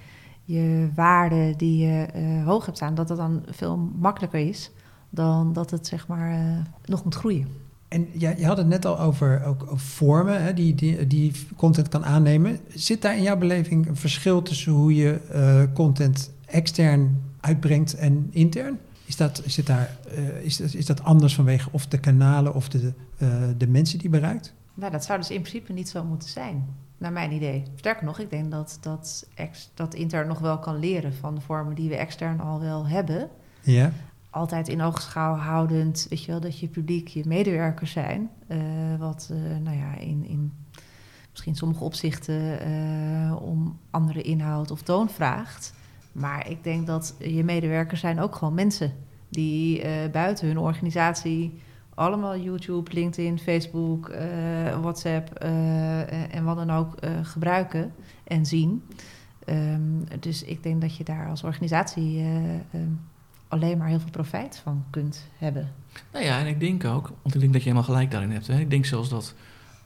je waarden die je hoog hebt staan, dat dat dan veel makkelijker is dan dat het zeg maar nog moet groeien. En ja, je had het net al over, ook over vormen hè, die, die, die content kan aannemen. Zit daar in jouw beleving een verschil tussen hoe je uh, content extern uitbrengt en intern? Is dat, het daar, uh, is, is dat anders vanwege of de kanalen of de, uh, de mensen die bereikt? Nou, dat zou dus in principe niet zo moeten zijn, naar mijn idee. Sterker nog, ik denk dat, dat, ex, dat intern nog wel kan leren van de vormen die we extern al wel hebben. Ja. Altijd in oogschouw houdend, weet je wel, dat je publiek je medewerkers zijn. Uh, wat, uh, nou ja, in, in misschien sommige opzichten uh, om andere inhoud of toon vraagt. Maar ik denk dat je medewerkers zijn ook gewoon mensen die buiten hun organisatie allemaal YouTube, LinkedIn, Facebook, WhatsApp en wat dan ook gebruiken en zien. Um, dus ik denk dat je daar als organisatie um, alleen maar heel veel profijt van kunt hebben. Nou ja, en ik denk ook, want ik denk dat je helemaal gelijk daarin hebt. Hè. Ik denk zelfs dat,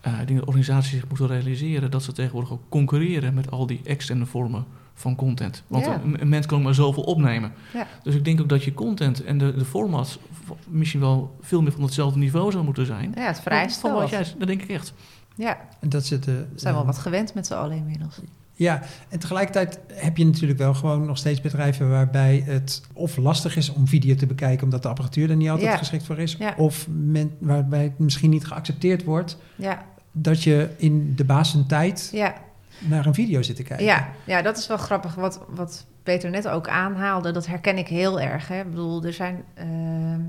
ik denk dat organisaties zich moeten realiseren dat ze tegenwoordig ook concurreren met al die externe vormen van content. Want Ja. een, een mens kan ook maar zoveel opnemen. Ja. Dus ik denk ook dat je content en de, de formats misschien wel veel meer van hetzelfde niveau zou moeten zijn. Ja, het van wat jij, dat denk ik echt. Ja, En dat zit, eh, we zijn wel wat gewend met z'n allen inmiddels. Ja, en tegelijkertijd heb je natuurlijk wel gewoon nog steeds bedrijven waarbij het of lastig is om video te bekijken omdat de apparatuur er niet altijd Ja. geschikt voor is, Ja. of men, waarbij het misschien niet geaccepteerd wordt Ja, dat je in de basentijd ja. naar een video zit te kijken. Ja, ja, dat is wel grappig. Wat, wat Peter net ook aanhaalde, dat herken ik heel erg. Hè. Ik bedoel, er zijn. ehm,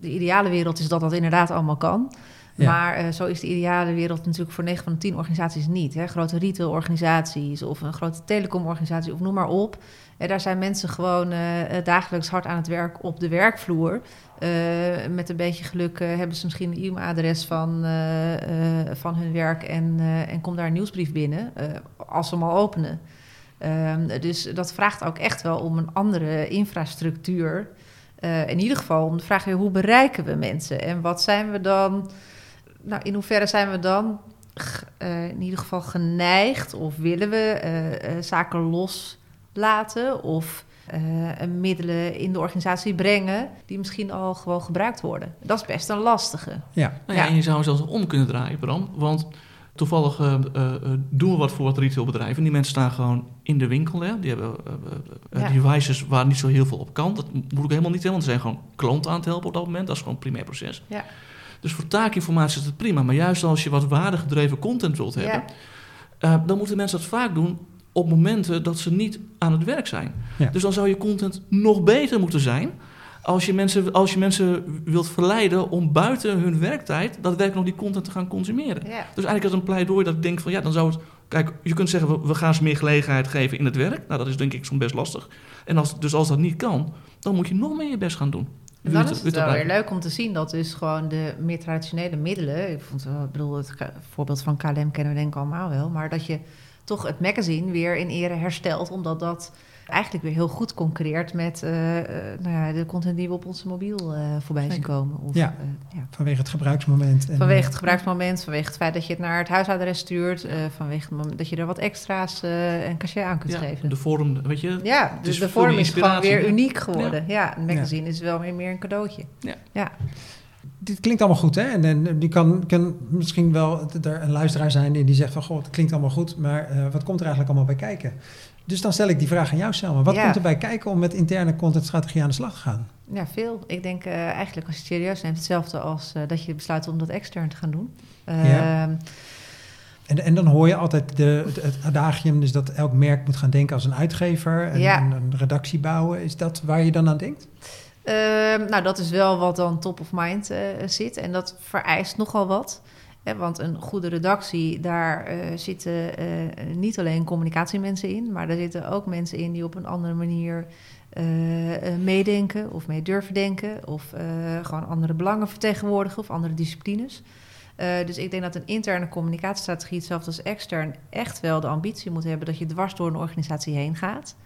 de ideale wereld is dat dat inderdaad allemaal kan. Maar eh, zo is de ideale wereld natuurlijk voor 9 van de 10 organisaties niet. Hè. Grote retailorganisaties of een grote telecomorganisatie of noem maar op. En daar zijn mensen gewoon eh, eh, dagelijks hard aan het werk op de werkvloer. Eh, met een beetje geluk eh, hebben ze misschien een e-mailadres van, eh, eh, van hun werk en, eh, en komt daar een nieuwsbrief binnen, eh, als ze hem al openen. Ehm, dus dat vraagt ook echt wel om een andere infrastructuur. Eh, in ieder geval om de vraag hoe bereiken we mensen en wat zijn we dan, nou in hoeverre zijn we dan eh, in ieder geval geneigd of willen we eh, eh, zaken loslaten of eh, middelen in de organisatie brengen die misschien al gewoon gebruikt worden. Dat is best een lastige. Ja, Nou ja, Ja. En je zou zelfs om kunnen draaien, Bram. Want toevallig doen we wat voor wat retailbedrijven. Die mensen staan gewoon in de winkel. Hè. Die hebben Ja. devices waar niet zo heel veel op kan. Dat moet ik helemaal niet hebben, want ze zijn gewoon klanten aan het helpen op dat moment. Dat is gewoon een primair proces. Ja. Dus voor taakinformatie is het prima. Maar juist als je wat waardegedreven content wilt hebben... Ja. eh, dan moeten mensen dat vaak doen op momenten dat ze niet aan het werk zijn. Ja. Dus dan zou je content nog beter moeten zijn... Als je, mensen, als je mensen wilt verleiden om buiten hun werktijd... daadwerkelijk nog die content te gaan consumeren. Ja. Dus eigenlijk is het een pleidooi dat ik denk van ja, dan zou het. Kijk, je kunt zeggen we, we gaan ze meer gelegenheid geven in het werk. Nou, dat is denk ik soms best lastig. En als, dus als dat niet kan, dan moet je nog meer je best gaan doen. En dan is het wel weer leuk om te zien. Dat dus gewoon de meer traditionele middelen... Ik, vond, wel- ik bedoel, het voorbeeld van KLM kennen we denk ik allemaal wel... maar dat je toch het magazine weer in ere herstelt... omdat dat eigenlijk weer heel goed concurreert met eh, eh, nou ja, de content die we op onze mobiel eh, voorbij zien komen. Of, Ja. ja. vanwege het gebruiksmoment. En, Vanwege het gebruiksmoment, vanwege het feit dat je het naar het huisadres stuurt... eh, vanwege het moment dat je er wat extra's eh, en cachet aan kunt ja, geven. de vorm, weet je. Ja, dus de vorm is gewoon weer uniek geworden. Ja, een magazine is wel weer meer een cadeautje. Ja. ja. Dit klinkt allemaal goed, hè? En, en die kan, kan misschien wel er een luisteraar zijn die, die zegt van... Goh, het klinkt allemaal goed, maar eh, wat komt er eigenlijk allemaal bij kijken? Dus dan stel ik die vraag aan jou, Selma. Wat Ja. komt er bij kijken om met interne contentstrategie aan de slag te gaan? Ja, veel. Ik denk eh, eigenlijk als je het serieus neemt, hetzelfde als eh, dat je besluit om dat extern te gaan doen. Ja. Ehm, En, en dan hoor je altijd de, het, het adagium, dus dat elk merk moet gaan denken als een uitgever en, Ja. en een redactie bouwen. Is dat waar je dan aan denkt? ehm, nou, dat is wel wat dan top of mind eh, zit. En dat vereist nogal wat. Want een goede redactie, daar eh, zitten eh, niet alleen communicatiemensen in, maar daar zitten ook mensen in die op een andere manier eh, meedenken of mee durven denken. Of gewoon andere belangen vertegenwoordigen of andere disciplines. Dus ik denk dat een interne communicatiestrategie, hetzelfde als extern, echt wel de ambitie moet hebben dat je dwars door een organisatie heen gaat.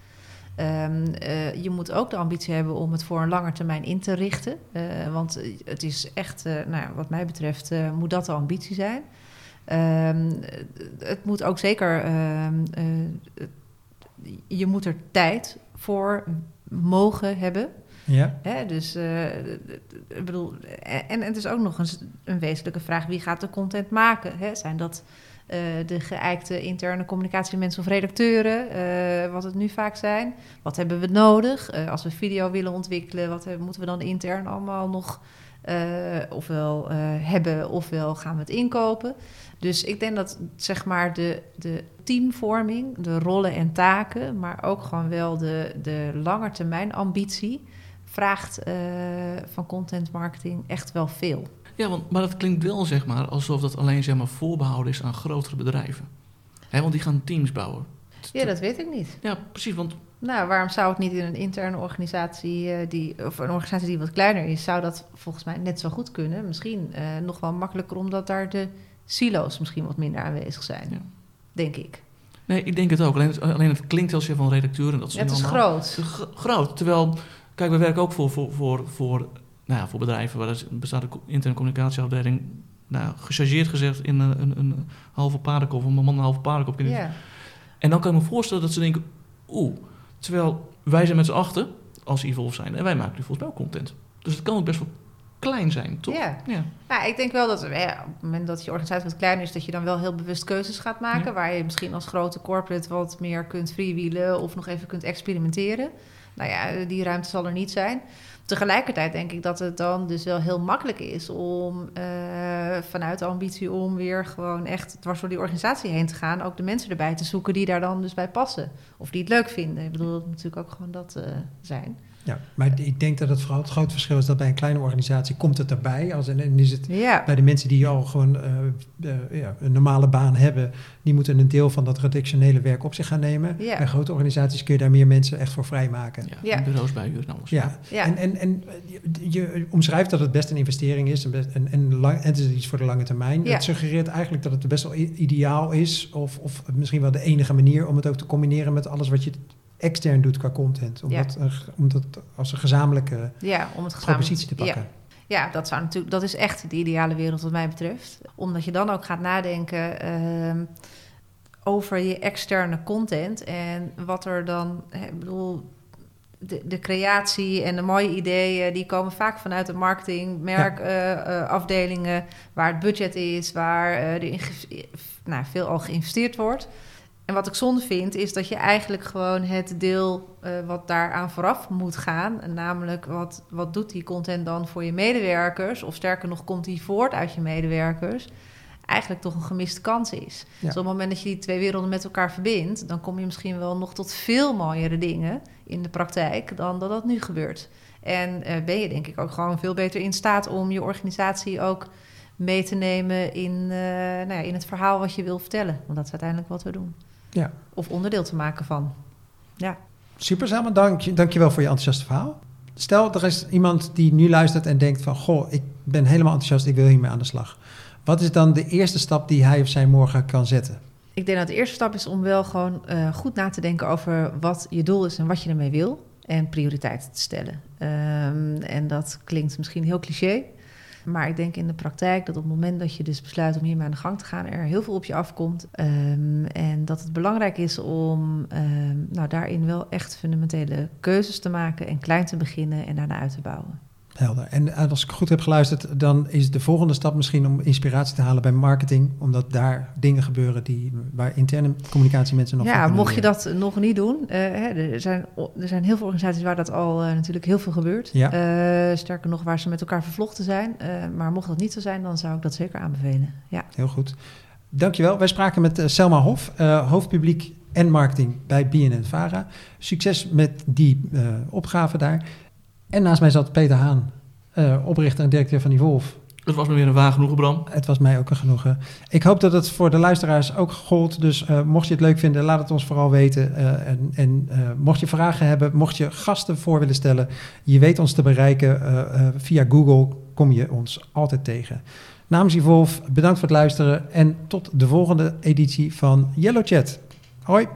Ehm, eh, je moet ook de ambitie hebben om het voor een lange termijn in te richten. Eh, want het is echt, eh, nou wat mij betreft, eh, moet dat de ambitie zijn. Ehm, het moet ook zeker, ehm, eh, je moet er tijd voor mogen hebben. Ja, Hè, dus eh, ik bedoel, en, en het is ook nog eens een wezenlijke vraag: wie gaat de content maken? Hè? Zijn dat eh, de geëikte interne communicatiemensen of redacteuren, eh, wat het nu vaak zijn? Wat hebben we nodig? Eh, als we video willen ontwikkelen, wat moeten we dan intern allemaal nog ofwel hebben, ofwel gaan we het inkopen? Dus ik denk dat zeg maar de, de teamvorming, de rollen en taken, maar ook gewoon wel de, de langetermijn ambitie vraagt van content marketing echt wel veel. Ja, want, maar dat klinkt wel zeg maar alsof dat alleen zeg maar, voorbehouden is aan grotere bedrijven. Hè, want die gaan teams bouwen. Ja, dat weet ik niet. Ja, precies. Want Nou, waarom zou het niet in een interne organisatie, eh, die, of een organisatie die wat kleiner is, zou dat volgens mij net zo goed kunnen? Misschien eh, nog wel makkelijker, omdat daar de silo's misschien wat minder aanwezig zijn, Ja. denk ik. nee, ik denk het ook. Alleen het, alleen het klinkt als je van redacteur en dat soort het is allemaal. groot. Het is gro- groot. Terwijl, kijk, we werken ook voor, voor, voor, voor, nou voor bedrijven waar er bestaat een co- interne communicatieafdeling. Nou, gechargeerd gezegd in een, een, een halve paardenkop, of een man een halve paardenkop. Ja, En dan kan ik me voorstellen dat ze denken, oeh, terwijl wij zijn met z'n achten als Evolve zijn en wij maken nu volgens mij ook content. Dus het kan ook best wel klein zijn, toch? Ja. ja. Nou, ik denk wel dat ja, op het moment dat je organisatie wat kleiner is, dat je dan wel heel bewust keuzes gaat maken. Waar je misschien als grote corporate wat meer kunt freewheelen of nog even kunt experimenteren. Nou ja, die ruimte zal er niet zijn. Tegelijkertijd denk ik dat het dan dus wel heel makkelijk is om uh, vanuit de ambitie om weer gewoon echt dwars door die organisatie heen te gaan, ook de mensen erbij te zoeken die daar dan dus bij passen. Of die het leuk vinden. Ik bedoel, dat natuurlijk ook gewoon dat uh, zijn. Ja, maar ik denk dat het vooral het grote verschil is dat bij een kleine organisatie komt het erbij. Als, en is het bij de mensen die al gewoon uh, uh, ja, een normale baan hebben, die moeten een deel van dat redactionele werk op zich gaan nemen. Ja. Bij grote organisaties kun je daar meer mensen echt voor vrijmaken. Ja, bureaus bij en alles. Ja. En, en, en je, omschrijft dat het best een investering is en, en, en, lang, en het is iets voor de lange termijn. Het suggereert eigenlijk dat het best wel ideaal is, of, of misschien wel de enige manier om het ook te combineren met alles wat je extern doet qua content. Om, dat, om dat als een gezamenlijke ja, om het propositie te pakken. Ja. ja. dat, zou natuurlijk, dat is echt de ideale wereld wat mij betreft. Omdat je dan ook gaat nadenken uh, over je externe content. En wat er dan... Ik bedoel, de, de, creatie en de mooie ideeën... die komen vaak vanuit de marketing, merkafdelingen... Ja. Uh, uh, waar het budget is, waar er nou, veel al geïnvesteerd wordt... En wat ik zonde vind, is dat je eigenlijk gewoon het deel uh, wat daaraan vooraf moet gaan, namelijk wat, wat doet die content dan voor je medewerkers, of sterker nog, komt die voort uit je medewerkers, eigenlijk toch een gemiste kans is. Dus op het moment dat je die twee werelden met elkaar verbindt, dan kom je misschien wel nog tot veel mooiere dingen in de praktijk dan dat dat nu gebeurt. En uh, ben je denk ik ook gewoon veel beter in staat om je organisatie ook mee te nemen in, uh, nou ja, in het verhaal wat je wil vertellen. Want dat is uiteindelijk wat we doen. Ja. Of onderdeel te maken van. Ja. Super, Selma. Dank, dank je wel voor je enthousiaste verhaal. Stel, er is iemand die nu luistert en denkt van... goh, ik ben helemaal enthousiast, ik wil hiermee aan de slag. Wat is dan de eerste stap die hij of zij morgen kan zetten? Ik denk dat de eerste stap is om wel gewoon uh, goed na te denken over wat je doel is en wat je ermee wil. En prioriteiten te stellen. Um, en dat klinkt misschien heel cliché. Maar ik denk in de praktijk dat op het moment dat je dus besluit om hiermee aan de gang te gaan, er heel veel op je afkomt. Um, en dat het belangrijk is om um, nou, daarin wel echt fundamentele keuzes te maken en klein te beginnen en daarna uit te bouwen. Helder. En als ik goed heb geluisterd, dan is de volgende stap misschien om inspiratie te halen bij marketing, omdat daar dingen gebeuren die, waar interne communicatie mensen nog. Ja, mocht je dat nog niet doen, uh, hè, er, zijn, er zijn heel veel organisaties waar dat al uh, natuurlijk heel veel gebeurt. Ja. Uh, sterker nog, waar ze met elkaar vervlochten zijn. maar mocht dat niet zo zijn, dan zou ik dat zeker aanbevelen. Ja. Heel goed. Dankjewel. Wij spraken met Selma Hof, hoofdpubliek en marketing bij BNN Vara. Succes met die opgave daar. En naast mij zat Peter Haan, uh, oprichter en directeur van Evolve. Het was me weer een waar genoegen, Bram. Het was mij ook een genoegen. Ik hoop dat het voor de luisteraars ook gold. Dus uh, mocht je het leuk vinden, laat het ons vooral weten. Uh, en en mocht je vragen hebben, mocht je gasten voor willen stellen, je weet ons te bereiken. via Google kom je ons altijd tegen. Namens Evolve, bedankt voor het luisteren en tot de volgende editie van Yellow Chat. Hoi!